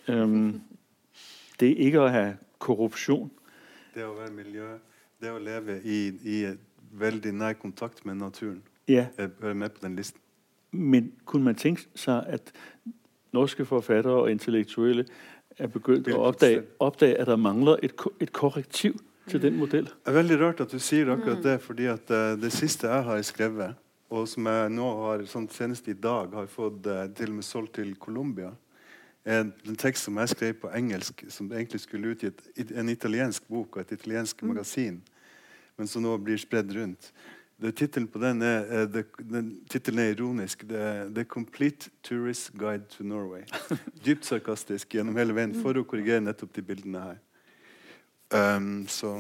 øhm, det ikke å ha korrupsjon Det å være miljø, det å leve i, i veldig nær kontakt med naturen, Ja, er med på den listen. men kunne man tenke seg at norske forfattere og intellektuelle er begynt å oppdage, oppdage, at der mangler et, et korrektiv til den modellen? Det er veldig rart at du sier akkurat det, fordi at eh, det siste jeg har skrevet, og som jeg nå har sånn senest i dag har fått eh, til og med solgt til Colombia, er en tekst som jeg skrev på engelsk, som egentlig skulle utgitt en italiensk bok og et italiensk magasin, men som nå blir spredd rundt. Tittelen på den er, eh, det, den, er ironisk. Er 'The Complete Tourist Guide to Norway'. Dypt sarkastisk gjennom hele veien for å korrigere nettopp de bildene her. Um, så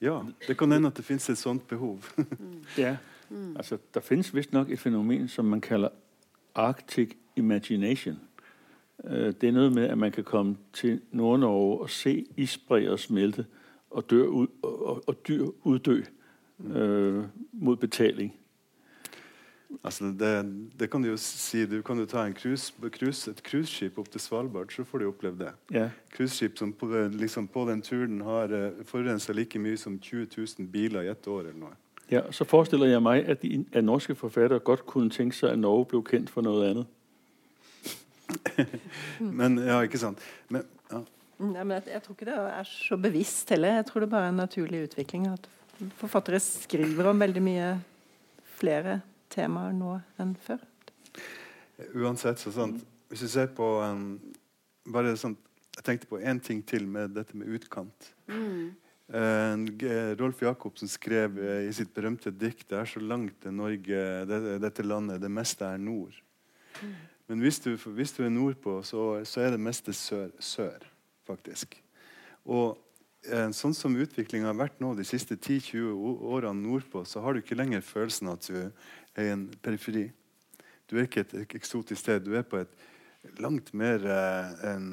ja, det kan hende at det finnes et sånt behov. Ja, altså der finnes vist nok et fenomen som man kaller Arctic Imagination. Øh, Det er noe med, at man kan komme til Nord-Norge og se isbreer smelte og, dør ud, og, og, dyr uddø øh, mot betaling. altså det, det kan du jo si. Du kan jo ta en cruise, cruise, et cruiseskip opp til Svalbard, så får du oppleve det. Ja, Cruiseskip som på, liksom på den turen har uh, forurensa like mye som 20 000 biler i ett år eller noe. Ja, så forestiller jeg meg at, de, at norske forfattere godt kunne tenke seg at Norge ble kjent for noe annet. Men ja, ikke sant. Men, ja. Nei, men jeg, jeg tror ikke det er så bevisst heller. Jeg tror det bare er en naturlig utvikling. At forfattere skriver om veldig mye flere temaer nå enn før. Uansett, så sant, hvis du ser på um, bare sånn, Jeg tenkte på én ting til med dette med utkant. G- Rolf Jacobsen skrev eh, i sitt berømte dikt 'Det er så langt det Norge, det, dette landet, det meste er nord'. Men hvis du, hvis du er nordpå, så, så er det meste sør, sør faktisk. Og eh, sånn som utviklinga har vært nå de siste 10-20 årene nordpå, så har du ikke lenger følelsen at du er i en periferi. Du er ikke et eksotisk sted. Du er på et langt mer eh, en,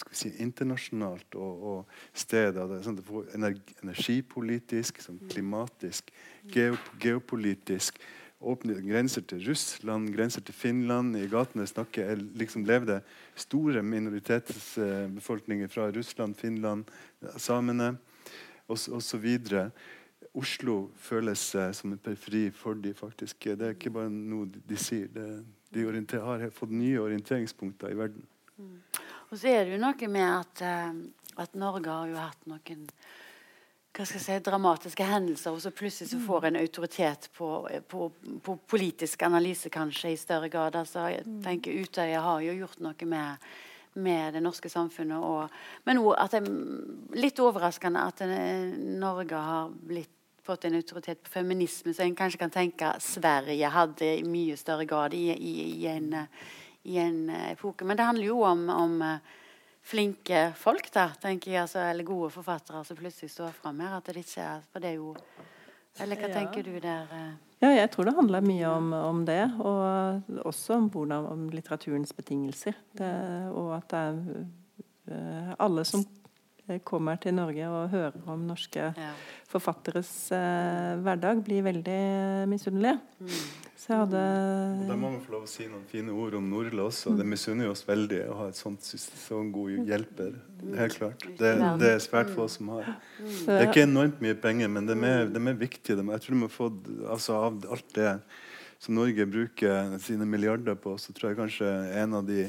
skal vi si, internasjonalt og, og sted. sånn, energipolitisk, sånn, klimatisk, geop geopolitisk. åpne grenser til Russland, grenser til Finland. I gatene snakker, liksom levde store minoritetsbefolkninger fra Russland, Finland, samene osv. Oslo føles uh, som en periferi for de faktisk. Det er ikke bare noe de, de sier. De har fått nye orienteringspunkter i verden. Mm. Og så er det jo noe med at, uh, at Norge har jo hatt noen hva skal jeg si, dramatiske hendelser, og så plutselig så får en autoritet på, på, på politisk analyse kanskje i større grad. Altså, jeg mm. tenker Utøya har jo gjort noe med, med det norske samfunnet. Og, men òg at det er litt overraskende at det, Norge har blitt fått en autoritet på feminisme, så en kanskje kan tenke Sverige hadde i mye større grad i, i, i, en, i en, epoke. Men det handler jo om, om flinke folk, da, tenker jeg, altså, eller gode forfattere som plutselig står fram her. at det ikke er, for det er jo Eller hva ja. tenker du der? Eh? Ja, jeg tror det handler mye om, om det, og også om, hvordan, om litteraturens betingelser. Det, og at det er alle som kommer til Norge og hører om norske ja. forfatteres eh, hverdag, blir veldig misunnelige. Mm. Så jeg hadde og Da må man få lov å si noen fine ord om Nordle også. Det misunner oss veldig å ha et sånt sånn god hjelper. Helt klart. Det, det, er svært få som har. Det er ikke enormt mye penger, men det er mer, er mer viktig. Jeg tror de har fått altså, av alt det som Norge bruker sine milliarder på, så tror jeg kanskje en av de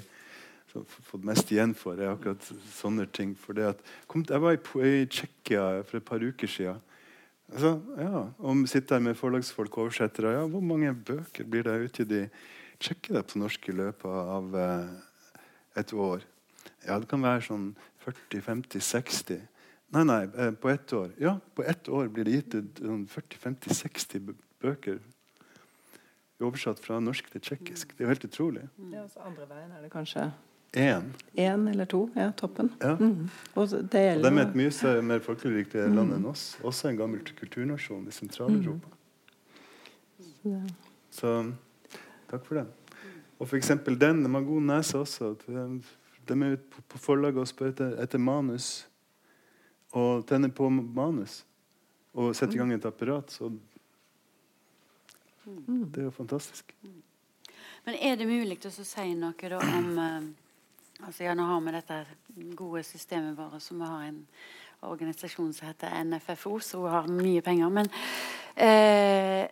fått mest igjen for, er akkurat sånne ting. For det at, jeg var i, i Tsjekkia for et par uker siden. Altså, ja, Om sitter her med forlagsfolk og oversettere, ja, hvor mange bøker blir det utgitt i Tsjekkia på norsk i løpet av eh, et år. Ja, det kan være sånn 40-50-60. Nei, nei, eh, på ett år. Ja, på ett år blir det gitt 40-50-60 bøker oversatt fra norsk til tsjekkisk. Det er jo helt utrolig. Ja, også andre veien er det kanskje Én. Én eller to. Ja, toppen. Ja. Mm. Og, det gjelder, og de er et mye mer folkerikt land enn oss. Også en gammel kulturnasjon i Sentral-Europa. Mm. Så takk for det. Og f.eks. den. De har god nese også. De er ute på forlaget og spør etter, etter manus. Og tenner på manus. Og setter i gang et apparat. Så mm. det er jo fantastisk. Men er det mulig å si noe da, om eh, Altså, ja, nå har vi dette gode systemet vårt, som vi har en organisasjon som heter NFFO, som har mye penger. Men eh,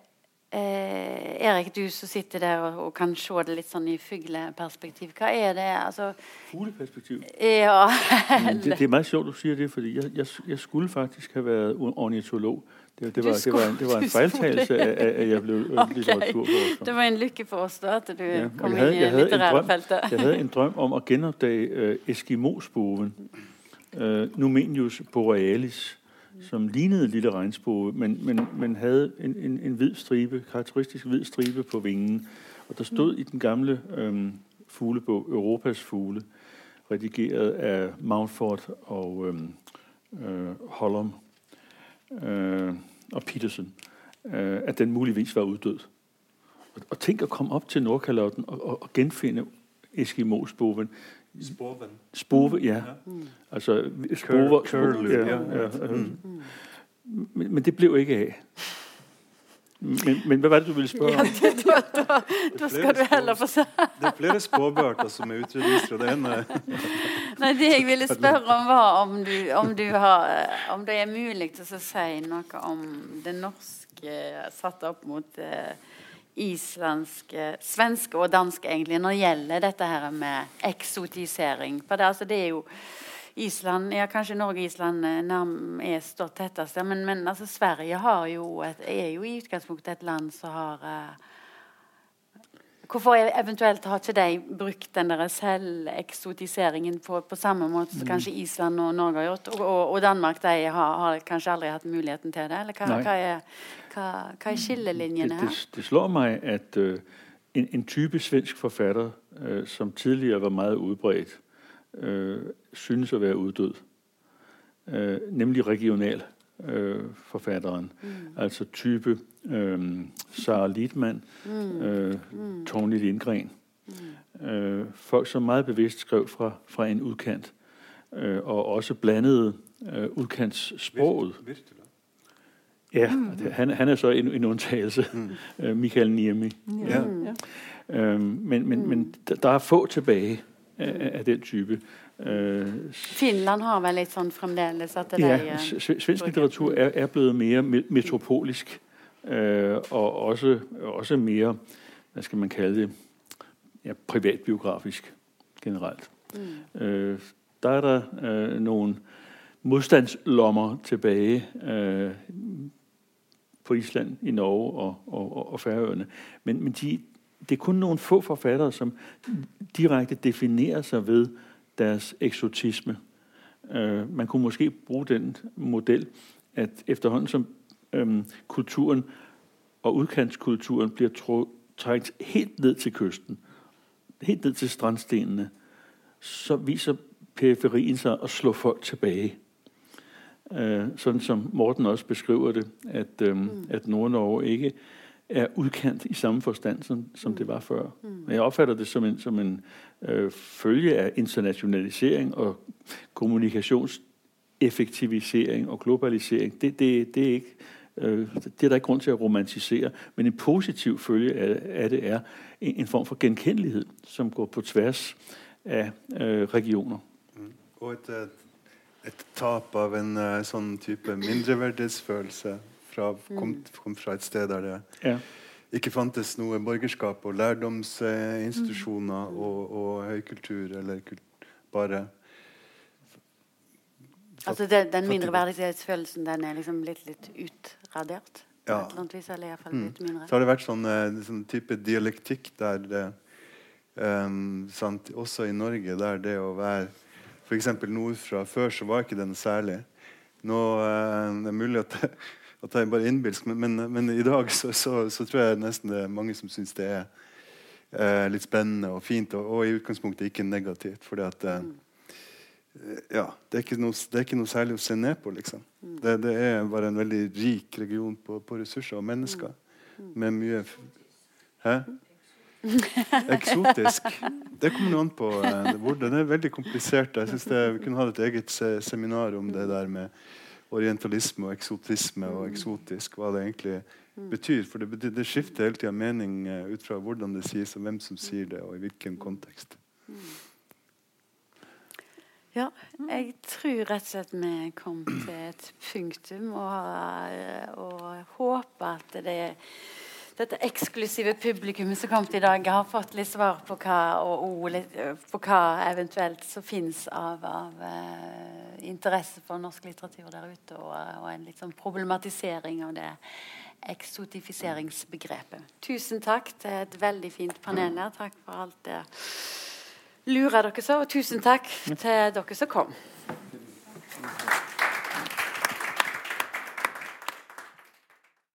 eh, Erik, du som sitter der og, og, kan se det litt sånn i fugleperspektiv, hva er det altså Fugleperspektiv? Ja. det, det, er veldig sjovt du sier det, for jeg, jeg, jeg, skulle faktisk ha vært ornitolog. Det, det, var, det, var, en, det var en feiltagelse at jeg ble okay. litteraturforsker. Det var en lykke for oss da, at du ja, kom inn i litterære feltet. Jeg hadde en drøm om å gjenoppdage uh, eskimosboven. Uh, Numenius borealis, som lignet lille regnspove, men, men, men hadde en, en, en hvid stripe, karakteristisk hvid stripe på vingen. Og der stod i den gamle um, fuglebog 'Europas fugle', redigeret av Mountford og um, uh, Hollom øh, og Petersen, øh, at den muligvis var uddød. Og, og tænk å komme opp til Nordkalotten og, og, og genfinde Eskimo-spoven. Spove, ja. Mm. Altså, spover, Curl, ja, ja, ja, mm. mm. men, men det jo ikke av. Men, men, hva var det du ville spørre om? Ja, da, da, da skal du heller få se. Det er flere spåbarter som er utrydningstre. Det ene Nei, Det jeg ville spørre om, var om, du, om, du har, om det er mulig til å si noe om det norske satt opp mot eh, islandske, svenske og danske, egentlig, når det gjelder dette her med eksotisering. For det, altså, det er jo Island, ja Kanskje Norge og Island eh, er stått tettest, men, men altså, Sverige jo et, er jo i utgangspunktet et land som har uh, Hvorfor eventuelt har ikke de brukt den der selveksotiseringen på, på samme måte som kanskje Island og Norge har gjort? Og, og, og Danmark de har, har, kanskje aldri hatt muligheten til det? Eller hva, hva, er, hva, hva er, skillelinjene her? Det, det, slår meg at uh, en, en, type svensk forfatter uh, som tidligere var meget utbredt, uh, synes å være uddød. Øh, nemlig regionalforfatteren. Øh, mm. Altså type øh, Sara Lidman, mm. øh, mm. Tony Lindgren. Mm. Øh, folk som meget bevisst skrev fra, fra en udkant, øh, og også blandede øh, udkantssproget. Ja, han, han er så en, en undtagelse. Mm. Michael Niemi. Ja. Ja. Øhm, men, men, men der- er få tilbage af, af den type. Øh, Finland har vel litt sånn fremdeles at det ja, der s- s- svensk litteratur er, er blevet mere me- metropolisk, øh, og også, også mere, hvad skal man kalde det, ja, privatbiografisk generelt. Mm. Øh, der er der øh, nogle modstandslommer tilbage øh, på Island, i Norge og, og, og, Færøerne. Men, men de, det er kun nogle få forfattere, som direkte definerer sig ved deres eksotisme. Øh, man kunne måske bruge den model, at efterhånden som øhm, kulturen og udkantskulturen bliver trængt helt ned til kysten, helt ned til strandstenene, så viser periferien sig at slå folk tilbage. Øh, sådan som Morten også beskriver det, at, øhm, mm. at Nord-Norge ikke er udkant i samme forstand, som, som mm. det var før. Mm. Men jeg opfatter det som en, som en øh, følge af internationalisering og kommunikationseffektivisering og globalisering. Det, det, det, er ikke, det er der ikke grund til at romantisere, men en positiv følge af, det er en, en form for genkendelighed, som går på tværs af regioner. regioner. Og et, eh, et tap av en sånn type mindreverdighetsfølelse fra, kom, kom fra et sted der det Ja. ikke fantes noe borgerskap og lærdomsinstitusjoner og, og høykultur, eller bare Altså den, den mindreverdighetsfølelsen den er liksom litt, litt utradert? På Ja. et eller annet vis, eller iallfall Mm. litt mindre? Så har det vært sånn, eh, sånn type dialektikk der det, um, sant, Også i Norge, der det å være F.eks. nordfra. Før så var ikke den særlig. Nå eh, det er mulig at, at jeg er bare innbilsk, men, men, men i dag så, så, så tror jeg nesten det er mange som syns det er eh, litt spennende og fint, og, og i utgangspunktet ikke negativt. fordi at eh, ja, det er, noe, det er ikke noe særlig å se ned på, liksom. Det, det er bare en veldig rik region på, på ressurser og mennesker. Med mye Hæ? Eksotisk. Det kommer an på eh, det, hvor det er veldig komplisert. Jeg synes det, Vi kunne hatt et eget se, seminar om det der med orientalisme og eksotisme og eksotisk. Hva det egentlig betyr. For det, det skifter hele tida mening eh, ut fra hvordan det sies, og hvem som sier det, og i hvilken kontekst. Ja, jeg tror rett og slett vi kom til et punktum, og, og håper at det, dette eksklusive publikummet som kom til i dag, har fått litt svar på hva, og og, øh, på hva eventuelt som fins av, av uh, interesse for norsk litteratur der ute, og, og en litt sånn problematisering av det eksotifiseringsbegrepet. Tusen takk til et veldig fint panel her. Takk for alt det lurer dere så, og tusen takk til dere som kom.